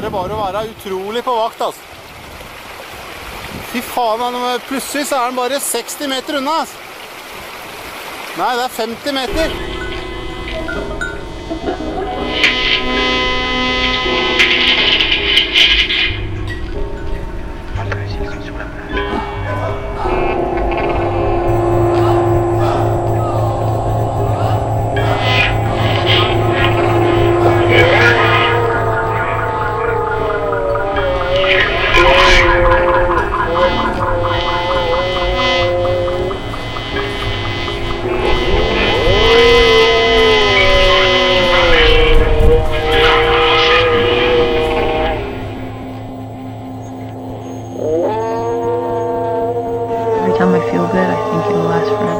Er det bare å være utrolig på vakt, altså. Fy faen, plutselig så er den bare 60 meter unna, altså. Nei, det er 50 meter. Every time I feel good, I think it'll last forever.